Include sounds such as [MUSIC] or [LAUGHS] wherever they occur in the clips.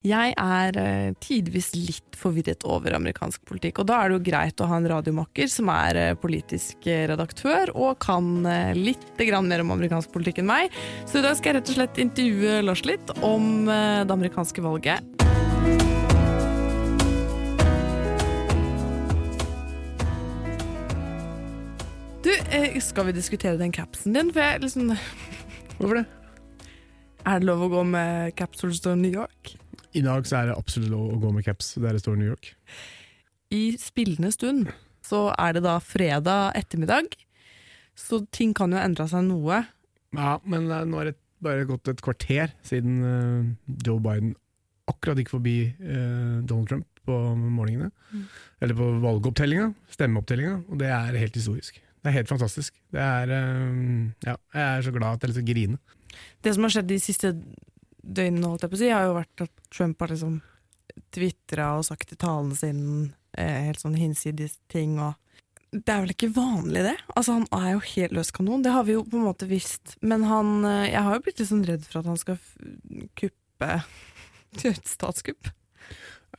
Jeg er eh, tidvis litt forvirret over amerikansk politikk, og da er det jo greit å ha en radiomakker som er eh, politisk eh, redaktør og kan litt mer om amerikansk politikk enn meg. Så i dag skal jeg rett og slett intervjue Lars litt om det amerikanske valget. Du, skal vi diskutere den capsen din? For jeg liksom Hvorfor det? Er det lov å gå med capsules til New York? I dag så er det absolutt lov å gå med caps der det står New York. I spillende stund så er det da fredag ettermiddag, så ting kan jo endre seg noe. Ja, men nå er det bare gått et kvarter siden eh, Joe Biden akkurat gikk forbi eh, Donald Trump på morgenene. Eller på valgopptellinga, stemmeopptellinga, og det er helt historisk. Det er helt fantastisk. Det er eh, Ja, jeg er så glad at jeg litt til grine. Det som har skjedd de siste døgnene, holdt jeg på å si, har jo vært at Trump har liksom tvitra og sagt i talene sine eh, helt sånn hinsides ting og Det er vel ikke vanlig, det? Altså, han er jo helt løs kanon, det har vi jo på en måte visst. Men han eh, Jeg har jo blitt litt sånn redd for at han skal kuppe [LAUGHS] et statskupp.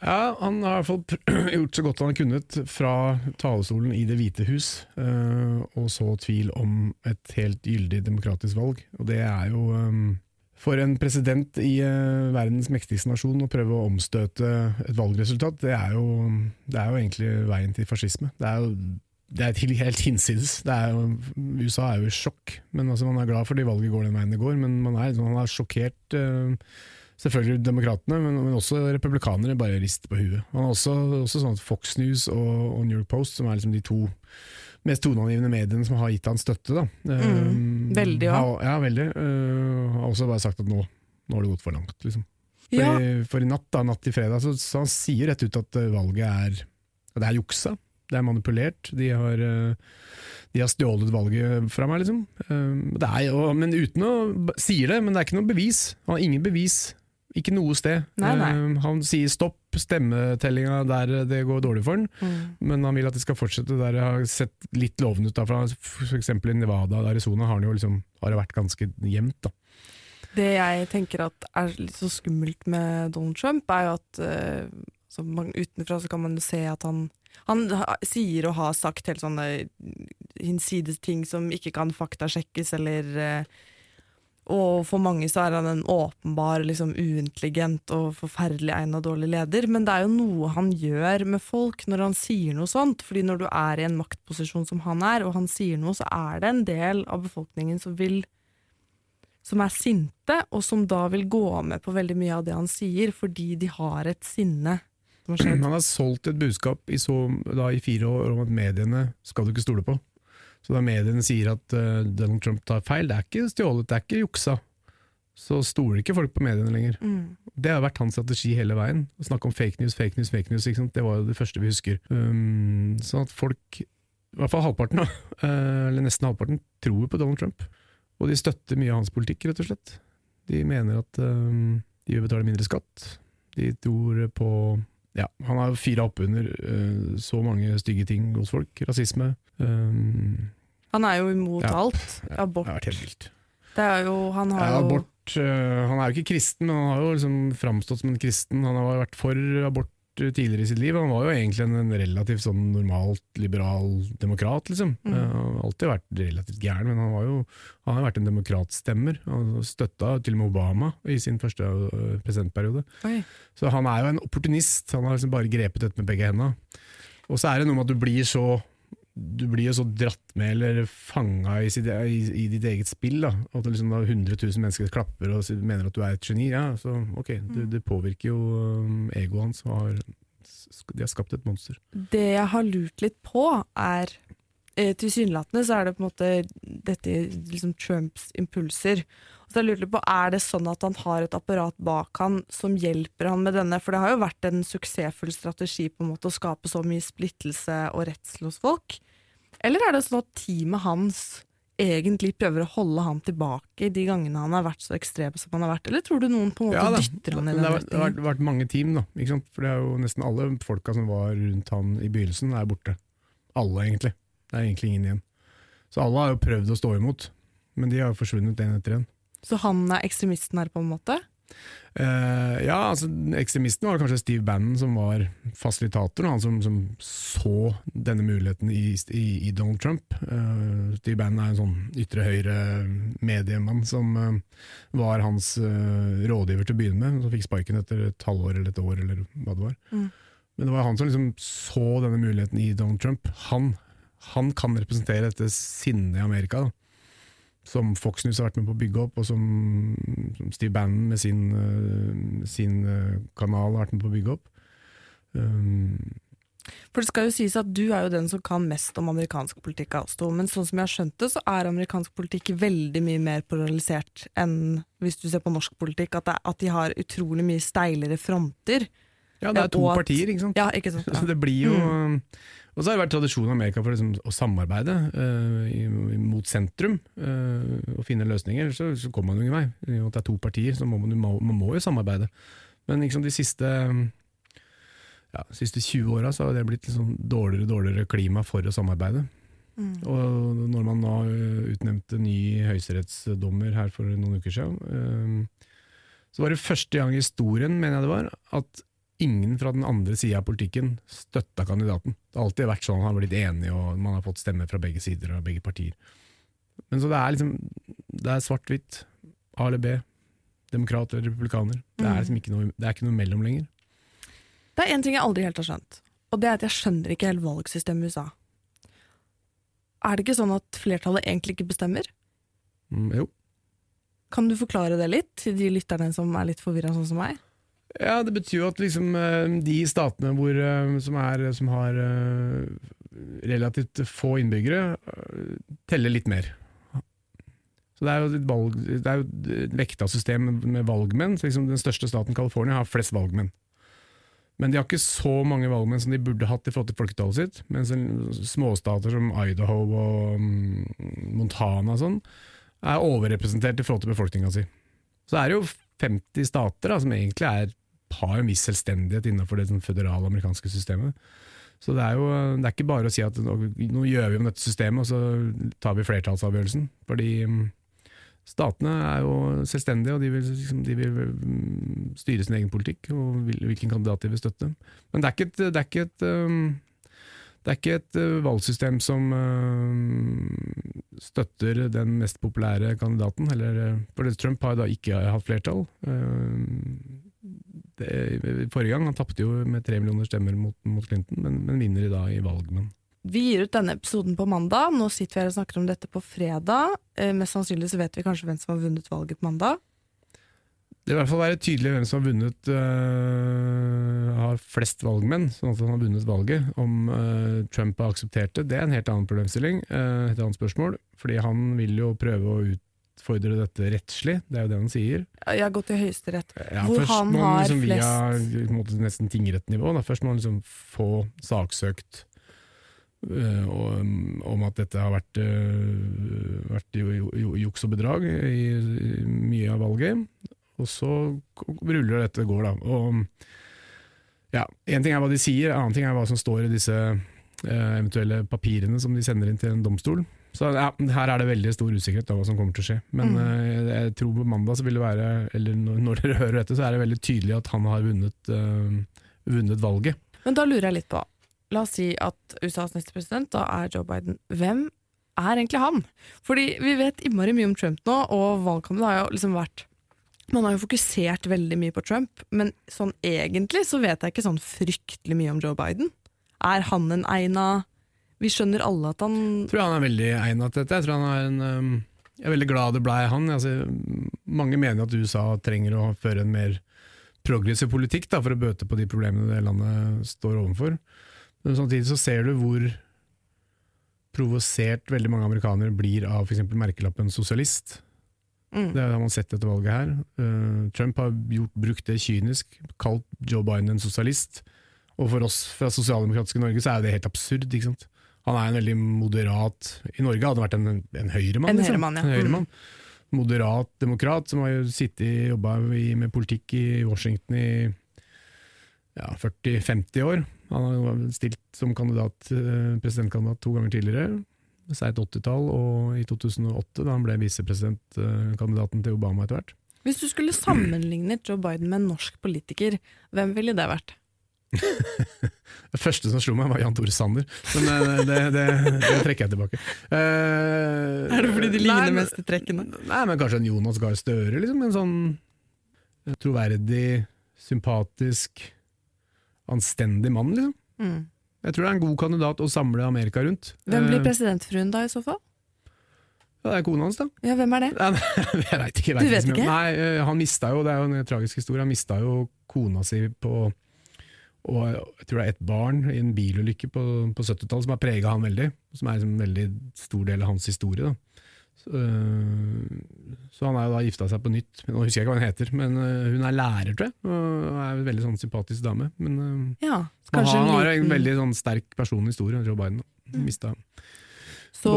Ja, han har i hvert fall [CLEARS THROAT] gjort så godt han har kunnet fra talerstolen i Det hvite hus, eh, og så tvil om et helt gyldig demokratisk valg. Og det er jo eh, For en president i eh, verdens mektigste nasjon å prøve å omstøte et valgresultat, det er jo, det er jo egentlig veien til fascisme. Det er jo det er helt hinsides. Er jo, USA er jo i sjokk, men altså, man er glad fordi valget går den veien det går. Men man er, man er sjokkert eh, Selvfølgelig demokratene, men, men også republikanere bare rister på huet. Man har også, også sånn at Fox News og, og New York Post, som er liksom de to mest toneangivende mediene som har gitt han støtte, da. Mm, veldig, ja. har- Ja, veldig. Uh, har også bare sagt at nå, nå har det gått for langt, liksom. For, Ja. i, for i natt, da, natt til fredag, så, så han sier rett ut at øh, valget er det er juksa. Det er manipulert. De har, de har stjålet valget fra meg, liksom. Det er men uten å Sier det, men det er ikke noe bevis. Han har ingen bevis. Ikke noe sted. Nei, nei. Um, han sier stopp stemmetellinga der det går dårlig for han, Mm. men han vil at det skal fortsette der det har sett litt lovende ut. da, fra F.eks. i Nevada og Arizona har, det jo liksom, har det vært ganske jevnt. da. Det jeg tenker at er litt så skummelt med Donald Trump, er jo at uh, man, utenfra så kan man jo se at han Han sier og har sagt helt sånne hinsides ting som ikke kan faktasjekkes, eller eh, Og for mange så er han en åpenbar liksom, uintelligent og forferdelig egnet dårlig leder, men det er jo noe han gjør med folk når han sier noe sånt. fordi når du er i en maktposisjon som han er, og han sier noe, så er det en del av befolkningen som vil som er sinte, og som da vil gå med på veldig mye av det han sier, fordi de har et sinne har. Han har solgt et budskap i, så, da, i fire år om at mediene skal du ikke stole på. Så da mediene sier at uh, Donald Trump tar feil, det er ikke stjålet, det er ikke juksa, så stoler ikke folk på mediene lenger. Mm. Det har vært hans strategi hele veien. Å snakke om fake news, fake news, fake news. Det var jo det første vi husker. Um, sånn at folk, i hvert fall halvparten, da, [LAUGHS] eh, eller nesten halvparten, tror på Donald Trump. Og de støtter mye av hans politikk, rett og slett. De mener at um, de vil betale mindre skatt. De tror på ja, Han har jo fira oppunder uh, så mange stygge ting hos folk. Rasisme. Um, Han er jo imot Ja. alt. ja, Abort. Det har vært helt vilt. Det er jo, han har Ja, jo abort uh, Han er jo ikke kristen, men han har jo liksom framstått som en kristen. Han har vært for abort tidligere i sitt liv. Han var jo egentlig en, relativt sånn normalt liberal demokrat, liksom. Mm. Eh, har alltid vært relativt gæren, men han, var jo, han har vært en demokratstemmer. Han støtta til og med Obama i sin første øh, presidentperiode. Oi. Så han er jo en opportunist. Han har liksom bare grepet dette med begge hendene. Og så er det noe med at du blir så du blir jo så dratt med eller fanga i, i, i ditt eget spill. Da. At det liksom da 100 000 mennesker klapper og mener at du er et geni. Ja, så ok, det, det påvirker jo um, egoet hans. Og har, de har skapt et monster. Det jeg har lurt litt på, er eh, Tilsynelatende så er det på en måte dette liksom Trumps impulser. Og så jeg lurt på, Er det sånn at han har et apparat bak han som hjelper han med denne? For det har jo vært en suksessfull strategi på en måte å skape så mye splittelse og redsel hos folk. Eller er det sånn at teamet hans egentlig prøver å holde han tilbake de gangene han har vært så ekstrem som han har vært? Eller tror du noen på en måte Ja, da. dytter han i den retningen? det har vært, vært mange team, da. For det er jo nesten alle folka som var rundt han i begynnelsen, er borte. Alle, egentlig. Det er egentlig ingen igjen. Så alle har jo prøvd å stå imot, men de har jo forsvunnet en etter en. Så han er ekstremisten her, på en måte? Uh, ja, altså Ekstremisten var kanskje Steve Bannon som var fasilitatoren, han som, som så denne muligheten i, i, i Donald Trump. Uh, Steve Bannon er en sånn ytre høyre mediemann som uh, var hans rådgiver til å begynne med, som fikk sparken etter et halvår eller et år, eller hva det var. Mm. Men det var han som liksom så denne muligheten i Donald Trump. Han, han kan representere dette sinnet i Amerika. da som Fox News har vært med på å bygge opp, og som, Steve Bannon med sin, uh, sin uh, kanal har vært med på å bygge opp. Um, For det skal jo sies at du er jo den som kan mest om amerikansk politikk av to, men sånn som jeg har skjønt det, så er amerikansk politikk veldig mye mer polarisert enn hvis du ser på norsk politikk, at, det, at de har utrolig mye steilere fronter. Ja, det er to at- partier, ikke sant. Ja, ikke sant? [LAUGHS] Så det blir jo Og så har det vært tradisjon i Amerika for liksom å samarbeide uh, mot sentrum uh, og finne løsninger. Så, så kommer man jo ingen vei. I at det er to partier, så må man, man må jo samarbeide. Men liksom de siste ja, de siste 20 åra så har det blitt litt sånn dårligere og dårligere klima for å samarbeide. Mm. Og når man da ø, utnevnte ny høyesterettsdommer her for noen uker siden, så var det første gang i historien, mener jeg det var, at ingen fra den andre sida av politikken støtta kandidaten. Det har alltid vært sånn at man har blitt enige og man har fått stemmer fra begge sider og begge partier. Men så det er liksom Det er svart-hvitt. A eller B. Demokrat eller republikaner. Det er Mm. liksom ikke noe, det er ikke noe mellom lenger. Det er én ting jeg aldri helt har skjønt, og det er at jeg skjønner ikke helt valgsystemet i USA. Er det ikke sånn at flertallet egentlig ikke bestemmer? Mm, jo. Kan du forklare det litt til de lytterne som er litt forvirra sånn som meg? Ja, det betyr jo at liksom, eh, de statene hvor, eh, som, er, som har eh, relativt få innbyggere, teller litt mer. Så Det er jo et, valg, er jo et vekta system med- valgmenn. Liksom den største staten, California, har flest valgmenn. Men de har ikke så mange valgmenn som de burde hatt i forhold til folketallet sitt. Mens småstater som Idaho og mm, Montana og sånn, er overrepresentert i forhold til befolkninga si. Så er det jo 50 stater da, som egentlig er, har en viss selvstendighet innenfor det sånn føderale amerikanske systemet. Så det er jo det er ikke bare å si at nå, gjør vi om dette systemet, og så tar vi flertallsavgjørelsen. Fordi mm, statene er jo selvstendige, og de vil, liksom, de vil mm, styre sin egen politikk og vil, hvilken kandidat de vil støtte. Men det er ikke et, det er ikke et um, det er ikke et uh, valgsystem som støtter den mest populære kandidaten. Eller, uh, for Trump har da ikke hatt flertall. Forrige gang han tapte jo med tre millioner stemmer mot, mot Clinton, men, men vinner i dag i valg. Men. Vi gir ut denne episoden på mandag. Nå sitter vi her og snakker om dette på fredag. Eh, mest sannsynlig så vet vi kanskje hvem som har vunnet valget på mandag. Det vil i hvert fall være tydelig hvem som har vunnet øh, har flest valgmenn, sånn at han har vunnet valget. Om øh, Trump har akseptert det, det er en helt annen problemstilling, øh, et annet spørsmål. Fordi han vil jo prøve å utfordre dette rettslig, det er jo det han sier. Jeg har gått til Høyesterett. Ja, Hvor først han har liksom via flest- en måte, nesten tingrettnivå. Da. Først må han liksom få saksøkt øh, om, om at dette har vært, øh, vært juks og bedrag i, i mye av valget. Og så ruller dette går, da. Og ja, Én ting er hva de sier, en annen ting er hva som står i disse øh, eventuelle papirene som de sender inn til en domstol. Så ja, Her er det veldig stor usikkerhet om hva som kommer til å skje. Men Mm. eh, jeg tror på mandag så vil det være, eller når, når dere hører dette, så er det veldig tydelig at han har vunnet, uh, vunnet valget. Men da lurer jeg litt på, la oss si at USAs neste president da er Joe Biden. Hvem er egentlig han? Fordi vi vet innmari mye om Trump nå, og valgkampen har jo liksom vært man har jo fokusert veldig mye på Trump, men sånn egentlig så vet jeg ikke sånn fryktelig mye om Joe Biden. Er han en egna Vi skjønner alle at han Jeg tror han er veldig egnet til dette. Jeg tror han er en um, Jeg er veldig glad det blei han. Altså, mange mener at USA trenger å føre en mer progressiv politikk da, for å bøte på de problemene det landet står overfor. Men samtidig så ser du hvor provosert veldig mange amerikanere blir av f.eks. merkelappen sosialist. mm. Det har man sett etter valget her. Uh, Trump har gjort, brukt det kynisk, kalt Joe Biden en sosialist. Og for oss fra sosialdemokratiske Norge så er jo det helt absurd. ikke sant? Han er en veldig moderat I Norge hadde han vært en, en høyremann. En liksom. høyremann, ja. En høyremann. Moderat demokrat som har jo sittet jobba med politikk i Washington i ja, 40-50 år. Han har stilt som kandidat, eh, presidentkandidat to ganger tidligere. Seint 80-tall og i 2008, da han ble visepresidentkandidaten til Obama etter hvert. Hvis du skulle sammenligne Joe Biden med en norsk politiker, hvem ville det vært? [LAUGHS] Det første som slo meg, var Jan Tore Sanner, men eh, det, det, det trekker jeg tilbake. Uh, Er det fordi de ligner mest i trekkene? Nei, men kanskje en Jonas Gahr Støre, liksom. En sånn troverdig, sympatisk, anstendig mann, liksom. Mm. Jeg tror det er en god kandidat å samle Amerika rundt. Hvem blir Eh, presidentfruen da, i så fall? Ja, det er kona hans, da. Ja, hvem er det? [LAUGHS] Jeg veit ikke. Jeg Du vet vet mye om- ikke? Nei, eh, han mista jo, det er jo en tragisk historie, han mista jo kona si på og jeg tror det er et barn i en bilulykke på, på 70-tallet som har prega han veldig. Som er liksom en veldig stor del av hans historie. Da. Så, øh, så han er jo da gifta seg på nytt. Nå husker jeg ikke hva hun heter, men øh, hun er lærer, tror jeg. Og er en veldig sånn sympatisk dame. Men øh, Ja, han, har- han har en veldig sånn sterk personlig historie, Joe Biden. Mm. Mistet. Så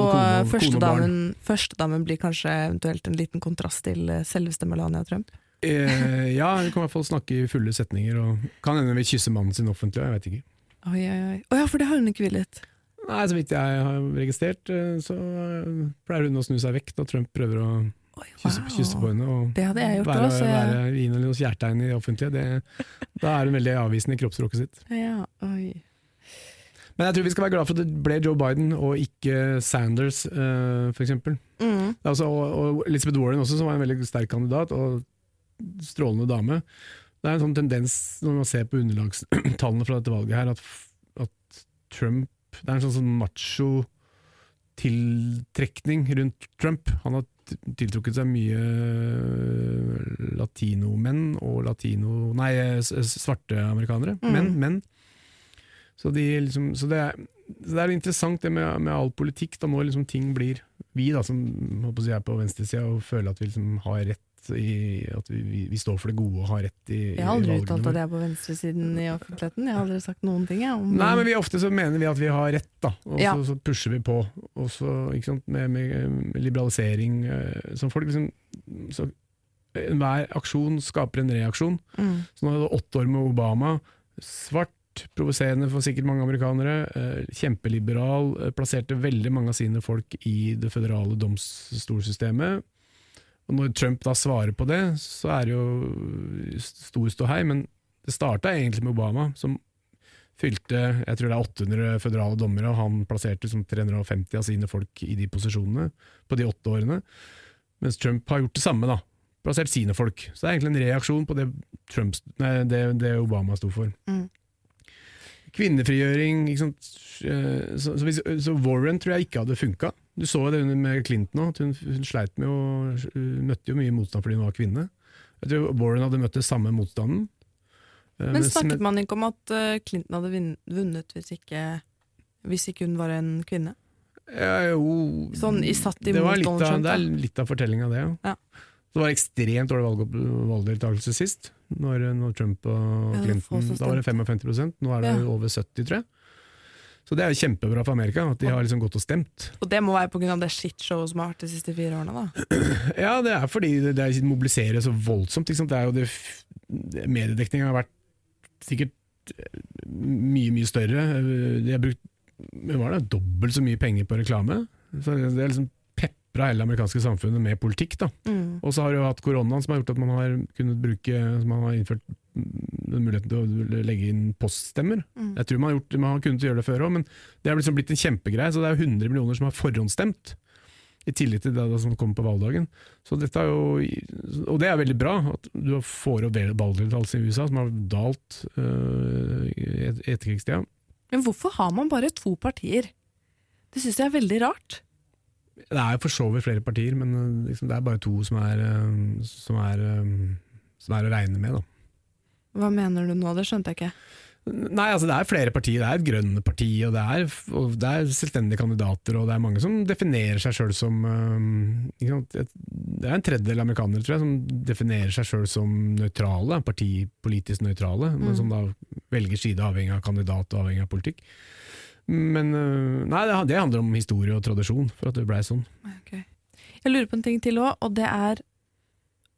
førstedamen første blir kanskje eventuelt en liten kontrast til eh, selveste Melania Trump? Eh, ja, hun kan i hvert fall snakke i fulle setninger. Og kan hende vil kysse mannen sin offentlig, jeg vet ikke. Oi, oi, oi. Å ja, for det har hun ikke villet. Nei, Så vidt jeg har registrert, eh, så pleier hun å snu seg vekk når Trump prøver å Oi, kysse, wow. kysse på henne. Og Det hadde jeg gjort være, også, så være henne noen kjærtegn i det offentlige. Det, da er hun veldig avvisende i kroppsspråket sitt. ja, oi. Men jeg tror vi skal være glad for at det ble Joe Biden og ikke Sanders, uh, f.eks. Mm. Altså, og, og Elizabeth Warren også, som var en veldig sterk kandidat, og strålende dame. Det er en sånn tendens når man ser på underlagstallene fra dette valget her, at, at Trump Det er en sånn, sånn macho tiltrekning rundt Trump. Han har tiltrukket seg mye øh, latinomenn og latino... Nei, s- s- svarte amerikanere. Mm. Menn. menn. Så, de liksom, så, det er, så det er interessant det med, med all politikk, da når liksom ting blir Vi da, som jeg, er på venstresida og føler at vi liksom har rett i At vi, vi, vi står for det gode og har rett i, Jeg har aldri i uttalt at jeg er på venstresiden i offentligheten. Jeg har aldri sagt noen ting. Jeg, om Nei, men vi ofte så mener vi at vi har rett, da. Og Ja. så, så pusher vi på. Og så, ikke sant, med, med liberalisering eh, som folk liksom så Enhver aksjon skaper en reaksjon. mm. Så nå er det åtte år med Obama. Svart, provoserende for sikkert mange amerikanere. Eh, kjempeliberal. Eh, plasserte veldig mange av sine folk i det føderale domstolsystemet. Og når Trump da svarer på det, så er det jo stor ståhei, men det starta egentlig med Obama, som fylte jeg tror det er 800 føderale dommere, og han plasserte som 350 av sine folk i de posisjonene på de åtte årene. Mens Trump har gjort det samme, da. Plassert sine folk. Så det er egentlig en reaksjon på det, Trump, nei, det, det Obama sto for. Mm. Kvinnefrigjøring? Eh, Så, så, hvis, så Warren tror jeg ikke hadde funka. Du så det med Clinton òg, hun, hun sleit med å møtte jo mye motstand fordi hun var kvinne. Jeg tror Warren hadde møtt det samme motstanden. Eh, Men mens- snakket man ikke om at eh, Clinton hadde vunnet hvis ikke, hvis ikke hun var en kvinne? Ja, jo Sånn i- satt det, imot var litt Donald av, Trump, det er litt av fortellinga, det. Ja. ja. det var ekstremt dårlig valg, valgdeltakelse sist, når, når Trump og Ja, det Clinton som Da var det 55% nå er det Ja. over 70 tror jeg. Så det er jo kjempebra for Amerika, at de har liksom gått og stemt. Og det må være pga. det shitshowet som har vært de siste fire årene, da. [CLEARS THROAT] Ja, det er fordi det, det mobiliserer så voldsomt. Ikke sant? Det er jo det, det Mediedekninga har vært sikkert eh, mye, mye større. Eh, De har brukt var det, dobbelt så mye penger på reklame. Så det er liksom pepra hele det amerikanske samfunnet med politikk. da. Mm. Og så har du hatt koronaen som har gjort at man har kunnet bruke som man har innført muligheten til å legge inn poststemmer. Mm. Jeg tror man har, gjort, man har kunnet gjøre det før òg, men det har liksom blitt en kjempegreie. Så det er jo 100 millioner som har forhåndsstemt, i tillegg til det som kommer på valgdagen. Så dette er jo, og det er veldig bra, at du får opp valgdeltakelse i USA, som har dalt øh, i et- etterkrigstida. Men hvorfor har man bare to partier? Det syns jeg er veldig rart. Det er for så vidt flere partier, men øh, liksom, det er bare to som er, øh, som er, øh, som er å regne med. da. Hva mener du nå? Det skjønte jeg ikke. Nei, altså det er flere partier. Det er et grønne parti, og det er, og det er selvstendige kandidater, og det er mange som definerer seg sjøl som sant? Det er en tredjedel amerikanere tror jeg, som definerer seg sjøl som nøytrale, partipolitisk nøytrale, men Mm. som da velger side avhengig av kandidat og avhengig av politikk. Men nei, det, det handler om historie og tradisjon, for at det blei sånn. Okay. Jeg lurer på en ting til òg, og det er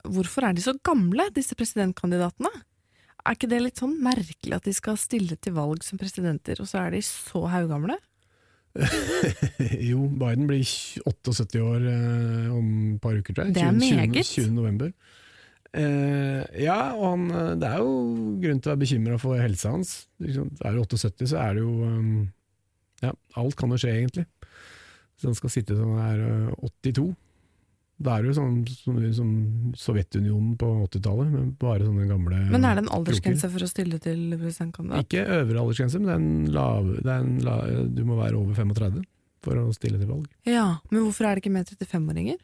Hvorfor er de så gamle, disse presidentkandidatene? Er ikke det litt sånn merkelig at de skal stille til valg som presidenter, og så er de så haugamle? [LAUGHS] jo, Biden blir 78 år eh, om et par uker, tror jeg. Det er 20, 20, meget. 20. november. Eh, ja, og han, eh, det er jo grunn til å være bekymra for helsa hans. Liksom, Er du 78, så er det jo um, Ja, alt kan jo skje, egentlig. Så han skal sitte sånn her er uh, 82, da er det jo sånn som, som Sovjetunionen på 80-tallet, men bare sånne gamle Men er det en aldersgrense for å stille til presidentkandidat? Ikke øvre aldersgrense, men det er en lav, det er en la, du må være over 35 for å stille til valg. Ja, Men hvorfor er det ikke mer 35-åringer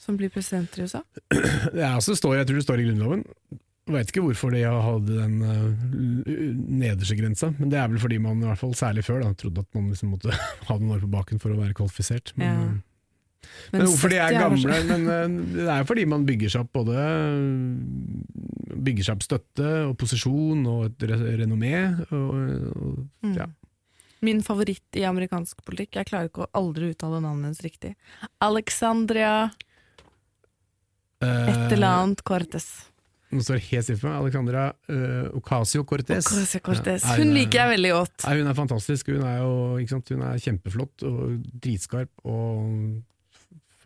som blir presidenter i USA? Det er altså står, jeg tror det står i Grunnloven. Vet ikke hvorfor de hadde den uh, nederste grensa, men det er vel fordi man i hvert fall særlig før da, trodde at man liksom måtte [LAUGHS] ha noen år på baken for å være kvalifisert. Men, Ja. Uh, men hvorfor de er gamle? Men uh, det er jo fordi man bygger seg opp både Bygger seg opp støtte og posisjon og et renommé. Og, og, Mm. ja. Min favoritt i amerikansk politikk, jeg klarer ikke å aldri uttale navnet hennes riktig. Alexandria et eller annet Cortes. Nå står helt stille for meg. Alexandra uh, Ocasio-Cortez. Ocasio-Cortez. Ja, er Hun liker jeg veldig godt. Nei, hun er fantastisk. Hun er jo sant? Hun er kjempeflott og dritskarp og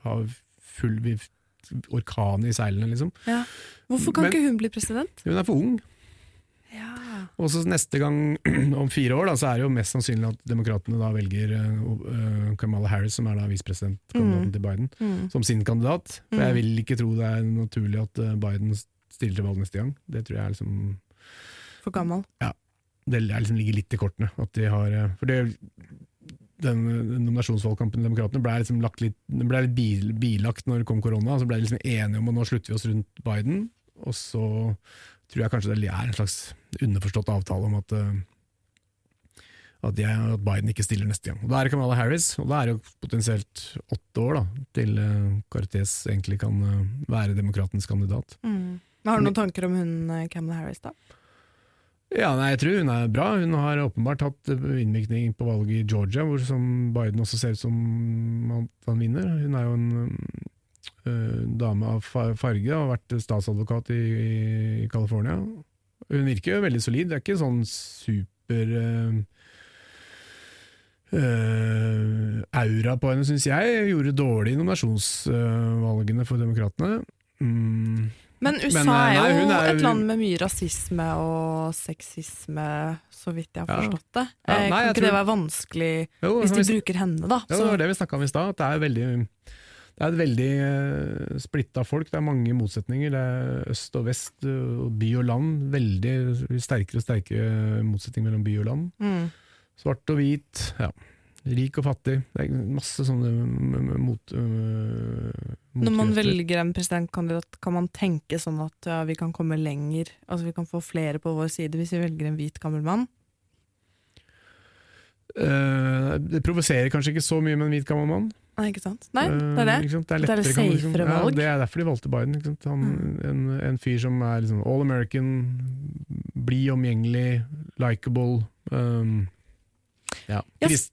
har full orkan i seilene, liksom. Ja. Hvorfor kan Men- ikke hun bli president? Hun er for ung. Ja. Og så neste gang, [CLEARS THROAT] om fire år, da, så er det jo mest sannsynlig at demokratene da velger uh, Kamala Harris, som er da visepresidentkandidaten Mm. til Biden, Mm. som sin kandidat. For Mm. jeg vil ikke tro det er naturlig at uh, Biden stiller til valg neste gang. Det tror jeg er liksom For gammel. Ja. det liksom ligger litt i kortene. At de har, eh, for det, den, nominasjonsvalgkampen til Demokratene ble liksom litt, ble litt bil, bilagt når det kom korona. Så ble de liksom enige om at nå slutter vi oss rundt Biden. Og så tror jeg kanskje det er en slags underforstått avtale om at, eh, at, jeg, at Biden ikke stiller neste gang. Og Da er det Kamala Harris, og da er det jo potensielt åtte år da, til uh, Cortez egentlig kan eh, være demokratens kandidat. Mm. Har du noen tanker om hun eh, Kamala Harris, da? Ja, nei, jeg tror hun er bra. Hun har åpenbart hatt innvirkning på valget i Georgia, hvor som Biden også ser ut som han, han vinner. Hun er jo en uh, dame av farge og har vært statsadvokat i, i California. Hun virker jo veldig solid. Det er ikke sånn super uh, uh, aura på henne, syns jeg. Gjorde dårlig i nominasjonsvalgene for demokratene. Mm. Men USA Men, eh, er jo nei, er- et land med mye rasisme og sexisme, så vidt jeg har forstått det. Ja, Ja, nei, kan ikke ikke det være vanskelig Jo, hvis de vi... bruker henne, da? Ja, Så, det var det vi snakka om i stad, at det er veldig det er et veldig uh, splitta folk. Det er mange motsetninger. Det er øst og vest, uh, by og land. Veldig sterkere og sterkere motsetninger mellom by og land. mm. Svart og hvit. Ja. Rik og fattig. Det er masse sånne mot, øh, Når man velger en presidentkandidat, kan man tenke sånn at ja, vi kan komme lenger, altså vi kan få flere på vår side hvis vi velger en hvit, gammel mann? Uh, det provoserer kanskje ikke så mye med en hvit gammel mann. Nei, ikke sant? Nei, det er Eh, det. sant? Det er, Det er det lettere, kan liksom- ja, det er derfor de valgte Biden. Han, en, en fyr som er liksom all American, blid, omgjengelig, likeable. Um, ja. Yes.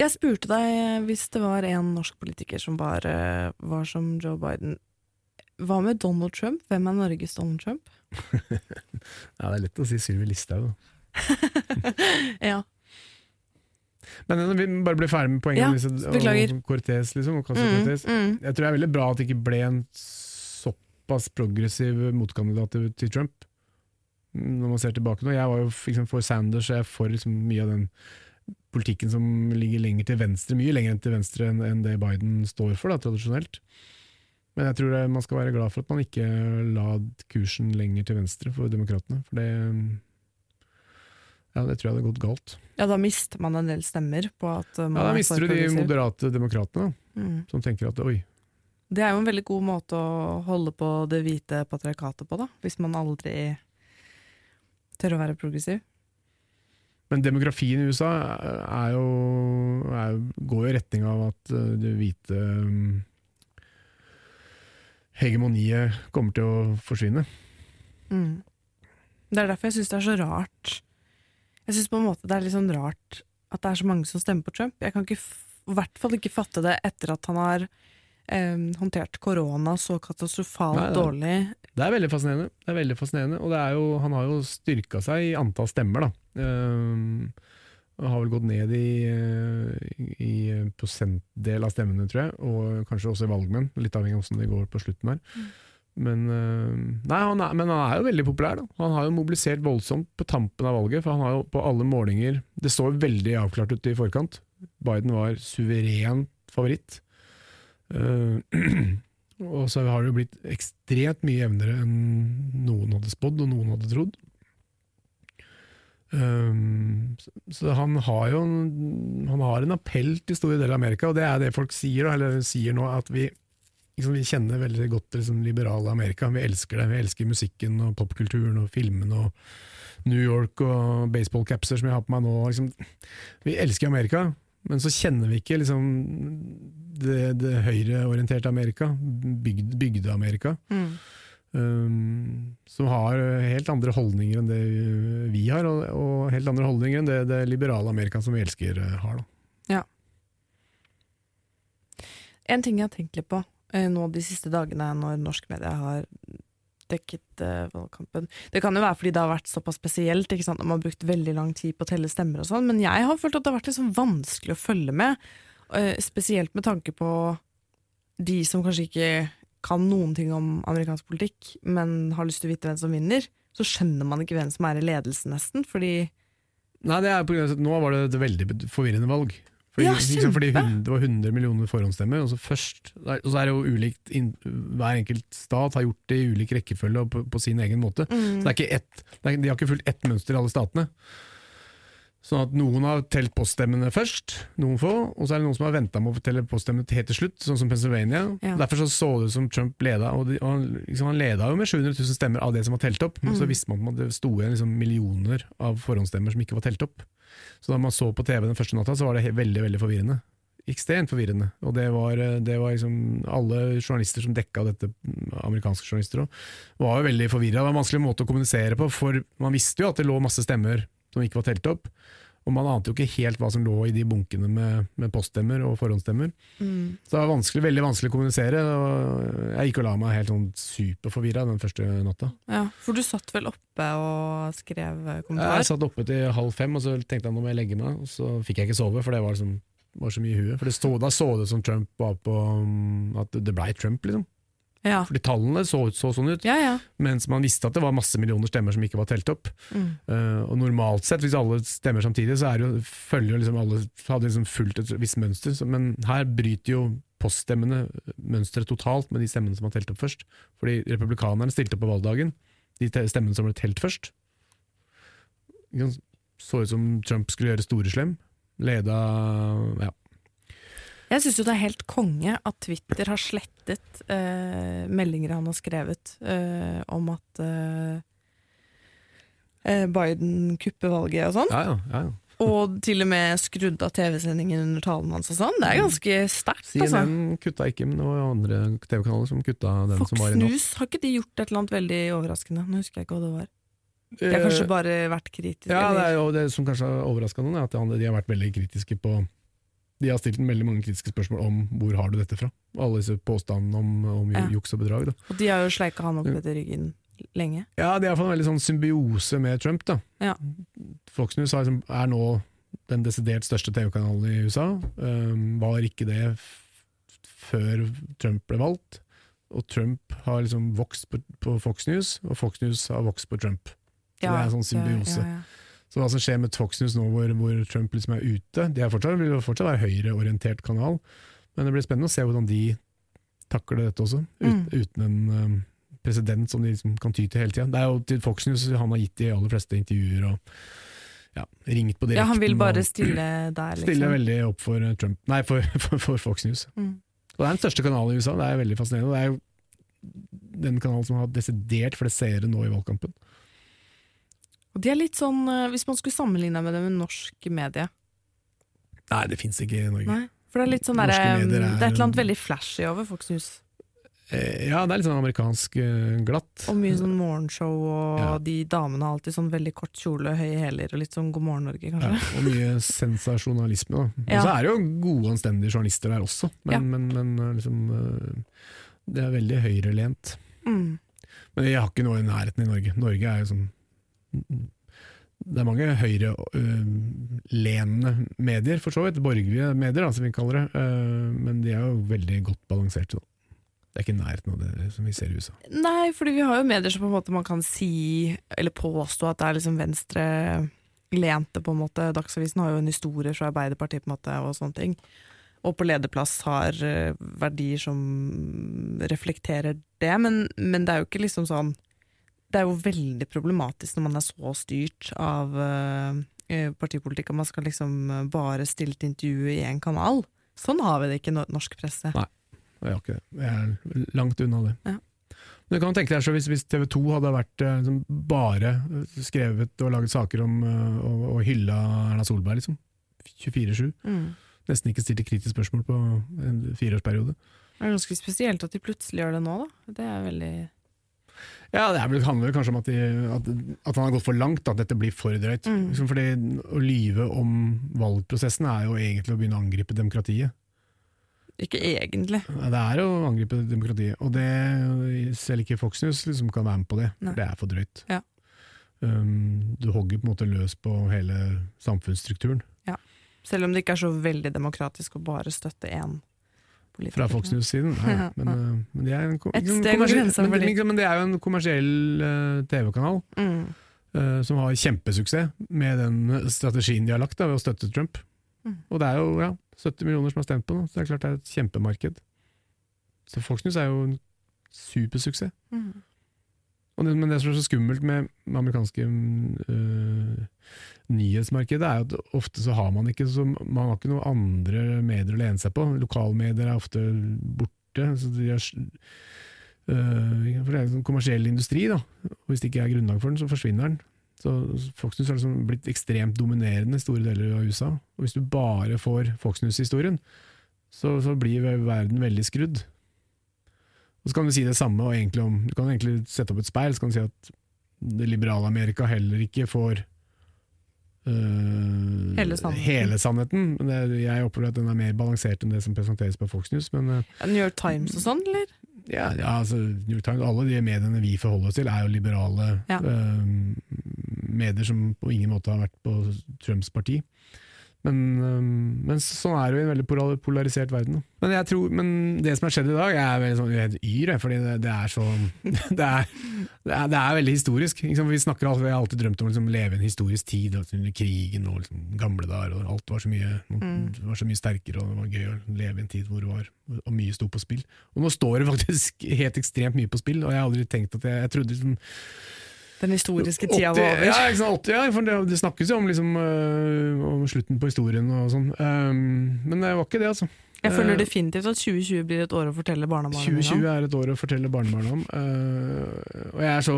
Jeg spurte deg hvis det var en norsk politiker som bare var som Joe Biden. Hva med Donald Trump? Hvem er Norges Donald Trump? [LAUGHS] Ja, det er lett å si Sylvi Listhaug. [LAUGHS] ja. Men eh, vi bare ble ferdig med poenget. Ja, om disse- og Cortez, liksom, og Mm, Cortez. mm. Jeg tror det er veldig bra at det ikke ble en såpass progressiv motkandidat til- Trump. Når man ser tilbake nå. Jeg var jo for for Sanders, og jeg er for liksom mye av den politikken som ligger lenger til venstre, mye lenger til venstre enn enn det Biden står for, da, tradisjonelt. Men jeg tror det, man skal være glad for at man ikke la kursen lenger til venstre for demokratene. For det ja, det tror jeg hadde gått galt. ja, da mister man en del stemmer på at uh, man Ja, Da er mister du de moderate demokratene, Mm. som tenker at oi, Det er jo en veldig god måte å holde på det hvite patriarkatet på, da. Hvis man aldri tør å være progressiv. Men demografien i USA er jo, er, går jo i retning av at uh, det hvite um, hegemoniet kommer til å forsvinne. Mm. Det er derfor jeg syns det er så rart. Jeg syns på en måte det er litt sånn rart at det er så mange som stemmer på Trump. Jeg kan i hvert fall ikke fatte det etter at han har eh, håndtert korona så katastrofalt Nei, dårlig. Det er veldig fascinerende. Det er veldig fascinerende Og det er jo, han har jo styrka seg i antall stemmer, da. Um, har vel gått ned i, i prosentdel av stemmene, tror jeg, og kanskje også i valgmenn, litt avhengig av hvordan det går på slutten her. Men, øh, nei, han er, men han er jo veldig populær. Da. Han har jo mobilisert voldsomt på tampen av valget, for han har jo på alle målinger Det står veldig avklart ut i forkant. Biden var suveren favoritt. Uh, [CLEARS THROAT] og så har det jo blitt ekstremt mye jevnere enn noen hadde spådd og noen hadde trodd. Um, så, han har jo han har en appell til store deler av Amerika, og det er det folk sier, eller sier nå, at vi liksom, vi kjenner veldig godt liksom, liberale Amerika. Vi elsker det. Vi elsker musikken og popkulturen og filmene og New York og baseballcapser som jeg har på meg nå. Liksom. Vi elsker Amerika, men så kjenner vi ikke liksom, det, det høyreorienterte Amerika, bygd, bygde-Amerika. Mm. Um, som har helt andre holdninger enn det vi har, og, og helt andre holdninger enn det, det liberale Amerika som vi elsker, har. Da. Ja. En ting jeg har tenkt litt på, Eh, nå de siste dagene når norsk media har dekket uh, valgkampen. Det kan jo være fordi det har vært såpass spesielt, ikke sant? man har brukt veldig lang tid på å telle stemmer og sånn, men jeg har følt at det har vært liksom vanskelig å følge med. Uh, spesielt med tanke på de som kanskje ikke kan noen ting om amerikansk politikk, men har lyst til å vite hvem som vinner. Så skjønner man ikke hvem som er i ledelsen, nesten, fordi Nei, det er på grunn av at Nå var det et veldig forvirrende valg. Fordi, ja, liksom, fordi det var 100 millioner forhåndsstemmer, og så, først, og så er det jo ulikt Hver enkelt stat har gjort det i ulik rekkefølge og på, på sin egen måte. Mm. Så det er ikke ett, er, De har ikke fulgt ett mønster i alle statene. Sånn at Noen har telt poststemmene først, noen få, og så er det noen som har venta med å telle poststemmene helt til slutt, sånn som Pennsylvania. Ja. Derfor så, så det ut som Trump leda, og, de, og han, liksom, han, leda jo med 700 000 stemmer av det som var telt opp, men mm. så visste man at det sto igjen liksom, millioner av forhåndsstemmer som ikke var telt opp. Så da man så på TV den første natta, så var det veldig veldig forvirrende. Ekstremt forvirrende. Og det var, eh, det var liksom Alle journalister som dekka dette, amerikanske journalister òg, var jo veldig forvirra. Det var en vanskelig måte å kommunisere på, for man visste jo at det lå masse stemmer som ikke var telt opp. Og man ante jo ikke helt hva som lå i de bunkene med, med poststemmer og forhåndsstemmer. Mm. Så det var vanskelig, veldig vanskelig å kommunisere. Og jeg gikk og la meg helt sånn superforvirra den første natta. Ja, For du satt vel oppe og skrev kommentarer? Jeg satt oppe til halv fem, og så tenkte jeg nå må jeg legge meg. Og så fikk jeg ikke sove, for det var, liksom, var så mye i huet. For stod, da så det som Trump var på At det blei Trump, liksom. Ja. Fordi tallene så, så sånn ut, ja, ja. mens man visste at det var masse millioner stemmer som ikke var telt opp. Mm. Uh, og Normalt sett, hvis alle stemmer samtidig, så jo, følger jo liksom alle hadde liksom fulgt et visst mønster. Så, men her bryter jo poststemmene mønsteret totalt med de stemmene som var telt opp først. Fordi republikanerne stilte opp på valgdagen, de stemmene som ble telt først. Så ut som Trump skulle gjøre storeslem. Leda ja, jeg syns jo det er helt konge at Twitter har slettet eh, meldinger han har skrevet eh, om at eh, eh Biden kupper valget og sånn. Ja, ja, ja, og til og med skrudd av TV-sendingen under talen hans og sånn. Det er ganske sterkt. Altså. CNN kutta ikke, men det var andre TV-kanaler som kutta den Fox som var i natt. News, har ikke de gjort et eller annet veldig overraskende? Nå husker jeg ikke hva det var. De har kanskje eh, bare vært kritiske? Ja, det, er jo det som kanskje har overraska noen, er at de har vært veldig kritiske på de har stilt veldig mange kritiske spørsmål om hvor har du dette fra. Alle disse påstandene om, om ja. juks og bedrag. Da. Og de har jo sleika han opp etter ryggen lenge. Ja, de har fått en veldig sånn symbiose med Trump. da. Ja. Fox News liksom, er nå den desidert største TV-kanalen i USA. Um, var ikke det før Trump ble valgt. Og Trump har liksom vokst på, på, Fox News, og Fox News har vokst på Trump. Så ja, det er en sånn symbiose. Ja, så hva som skjer med Fox News nå hvor, hvor Trump liksom er ute De fortsatt, vil fortsatt være høyreorientert kanal, men det blir spennende å se hvordan de takler dette også, ut, mm. uten en um, president som de liksom kan ty til hele tida. Det er jo til Fox News han har gitt de aller fleste intervjuer og ja, ringt på direkten. Ja, Han vil bare stille [CLEARS THROAT] der, liksom. Stille veldig opp for uh, Trump, nei, for, [LAUGHS] for, for Fox News. Mm. Og Det er den største kanalen i USA, det er veldig fascinerende. Det er jo den kanalen som har desidert flest seere nå i valgkampen. Og de er litt sånn, eh, Hvis man skulle sammenligne med det med norsk medie Nei, det fins ikke i Norge. Nei, for Det er litt sånn der, er, det er et eller annet veldig flashy over Fox News. Eh, ja, det er litt sånn amerikansk glatt. Og mye sånn morgenshow, og ja. de damene har alltid sånn veldig kort kjole, høye hæler og litt sånn God morgen Norge, kanskje. Ja, og mye sensasjonalisme. da. Ja. Og så er det jo gode, anstendige journalister der også, men, men, men liksom Det er veldig høyrelent. Mm. Men jeg har ikke noe i nærheten i Norge. Norge er jo sånn det er mange høyrelenende uh, medier, for så vidt. Borgerlige medier, da, som vi kaller det. Uh, men de er jo veldig godt balanserte. Det er ikke i nærheten av det som vi ser i USA. Nei, fordi vi har jo medier som på en måte man kan si, eller påstå at det er liksom venstrelente, på en måte. Dagsavisen har jo en historie fra Arbeiderpartiet på en måte, og sånne ting. Og på lederplass har eh, verdier som reflekterer det, men, men det er jo ikke liksom sånn Det er jo veldig problematisk når man er så styrt av eh, eh, partipolitikk at man skal liksom bare stille til intervju i én kanal. Sånn har vi det ikke i norsk presse. Nei. Jeg har ikke det. Vi er langt unna det. Ja. Men du kan tenke deg så hvis, hvis TV 2 hadde vært eh, liksom bare skrevet og laget saker om eh, og, og hylla Erna Solberg, liksom. 24-7. Mm. Nesten ikke stilte kritiske spørsmål på en fireårsperiode. Det er ganske spesielt at de plutselig gjør det nå, da. Det er veldig Ja, Det er vel- handler vel kanskje om at, de, at, at han har gått for langt, at dette blir for drøyt. Mm. Liksom fordi Å lyve om valgprosessen er jo egentlig å begynne å angripe demokratiet. Ikke egentlig. Ja, Det er å angripe demokratiet, og det selv ikke Fox News liksom kan være med på det. Nei. Det er for drøyt. Ja. Um, du hogger på en måte løs på hele samfunnsstrukturen Selv om det ikke er så veldig demokratisk å bare støtte én. Fra Fox News-siden. Ja, men, men, det er en, Et steg over grensa for de. men, men det er jo en kommersiell uh, TV-kanal Mm. uh, som har kjempesuksess med den strategien de har lagt da, ved å støtte Trump. Mm. Og det er jo ja, 70 millioner som har stemt på nå, så det er klart det er et kjempemarked. Så Fox News er jo en supersuksess. Mm. Det, men det som er så skummelt med det amerikanske øh, nyhetsmarkedet, er at ofte så har man ikke så, man har ikke noen andre medier å lene seg på. Lokalmedier er ofte borte. Så de er, øh, for det er en sånn kommersiell industri, da. Og hvis det ikke er grunnlag for den, så forsvinner den. Så Fox News har liksom blitt ekstremt dominerende i store deler av USA. Og hvis du bare får Fox News-historien, så, så blir verden veldig skrudd. Og så kan du si det samme om Du kan egentlig sette opp et speil, så kan du si at det liberale Amerika heller ikke får øh, Hele sannheten. hele sannheten. Men det, jeg opplever at den er mer balansert enn det som presenteres på Fox News. Men øh, Ja, New York Times og sånn, eller? ja, ja, altså, New York Times, alle de mediene vi forholder oss til, er jo liberale Ja. øh, medier som på ingen måte har vært på Trumps parti. Men, øh, men sånn er det jo i en veldig polarisert verden. Men, jeg tror, men det som har skjedd i dag, jeg er veldig sånn, helt yr, fordi det, det er så [LAUGHS] det er, det, er, det er veldig historisk. Liksom. Vi snakker alltid, har alltid drømt om å liksom, leve i en historisk tid, altså, under krigen og liksom, gamle dager, og alt var så, mye, Mm. var så mye sterkere, og det var gøy å leve i en tid hvor det var, og mye sto på spill. Og nå står det faktisk [LAUGHS] helt ekstremt mye på spill, og jeg har aldri tenkt at jeg, jeg trodde liksom Den historiske tida var over. Ja, ikke sant, 80, ja, for det, det snakkes jo om, liksom, øh, om slutten på historien og sånn. Um, men det var ikke det, altså. Jeg føler Eh, definitivt at 2020 blir et år å fortelle barnebarna 2020 er et år å fortelle barnebarna om. Uh, og jeg er så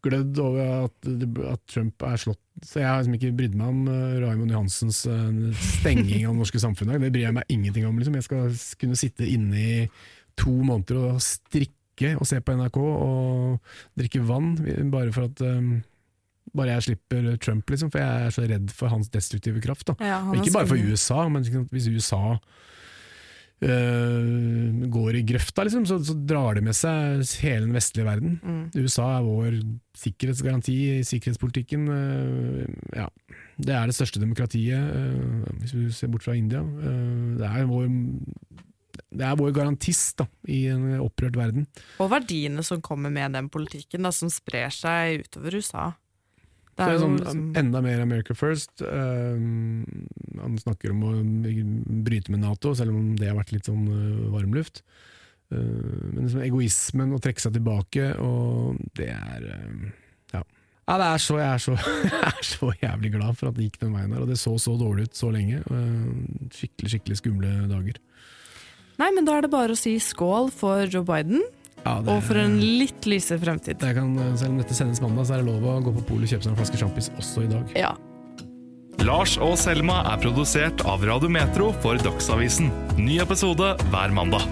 oppglødd over at, at Trump er slått Så jeg har liksom ikke brydd meg om uh, Raymond Johansens uh, stenging av det norske samfunnet. Det bryr jeg meg ingenting om. Liksom. Jeg skal kunne sitte inne i to måneder og strikke og se på NRK og drikke vann, bare for at um, bare jeg slipper Trump, liksom, for jeg er så redd for hans destruktive kraft. Da. Ja, han ikke bare for. USA, men ikke hvis USA øh, går i grøfta, liksom, så, så drar det med seg hele den vestlige verden. Mm. USA er vår sikkerhetsgaranti i sikkerhetspolitikken. øh, ja. Det er det største demokratiet, øh, hvis vi ser bort fra India. Det, er vår, det er vår garantist da, i en opprørt verden. Og verdiene som kommer med den politikken, da, som sprer seg utover USA. Så det er sånn, liksom- Enda mer America first. Uh, han snakker om å bryte med Nato, selv om det har vært litt sånn uh, varmluft. Uh, men liksom egoismen å trekke seg tilbake, og det er um, ja. ja, det er så, jeg, er så, [LAUGHS] jeg er så jævlig glad for at det gikk den veien der, og det så så dårlig ut så lenge. Uh, skikkelig, skikkelig skumle dager. Nei, men da er det bare å si skål for Joe Biden, Ja, det- og for en litt lysere fremtid. det kan, Selv om dette sendes mandag, så er det lov å gå på polet og kjøpe seg en flaske sjampis også i dag. Ja. Lars og Selma er produsert av Radio Metro for Dagsavisen. Ny episode hver mandag.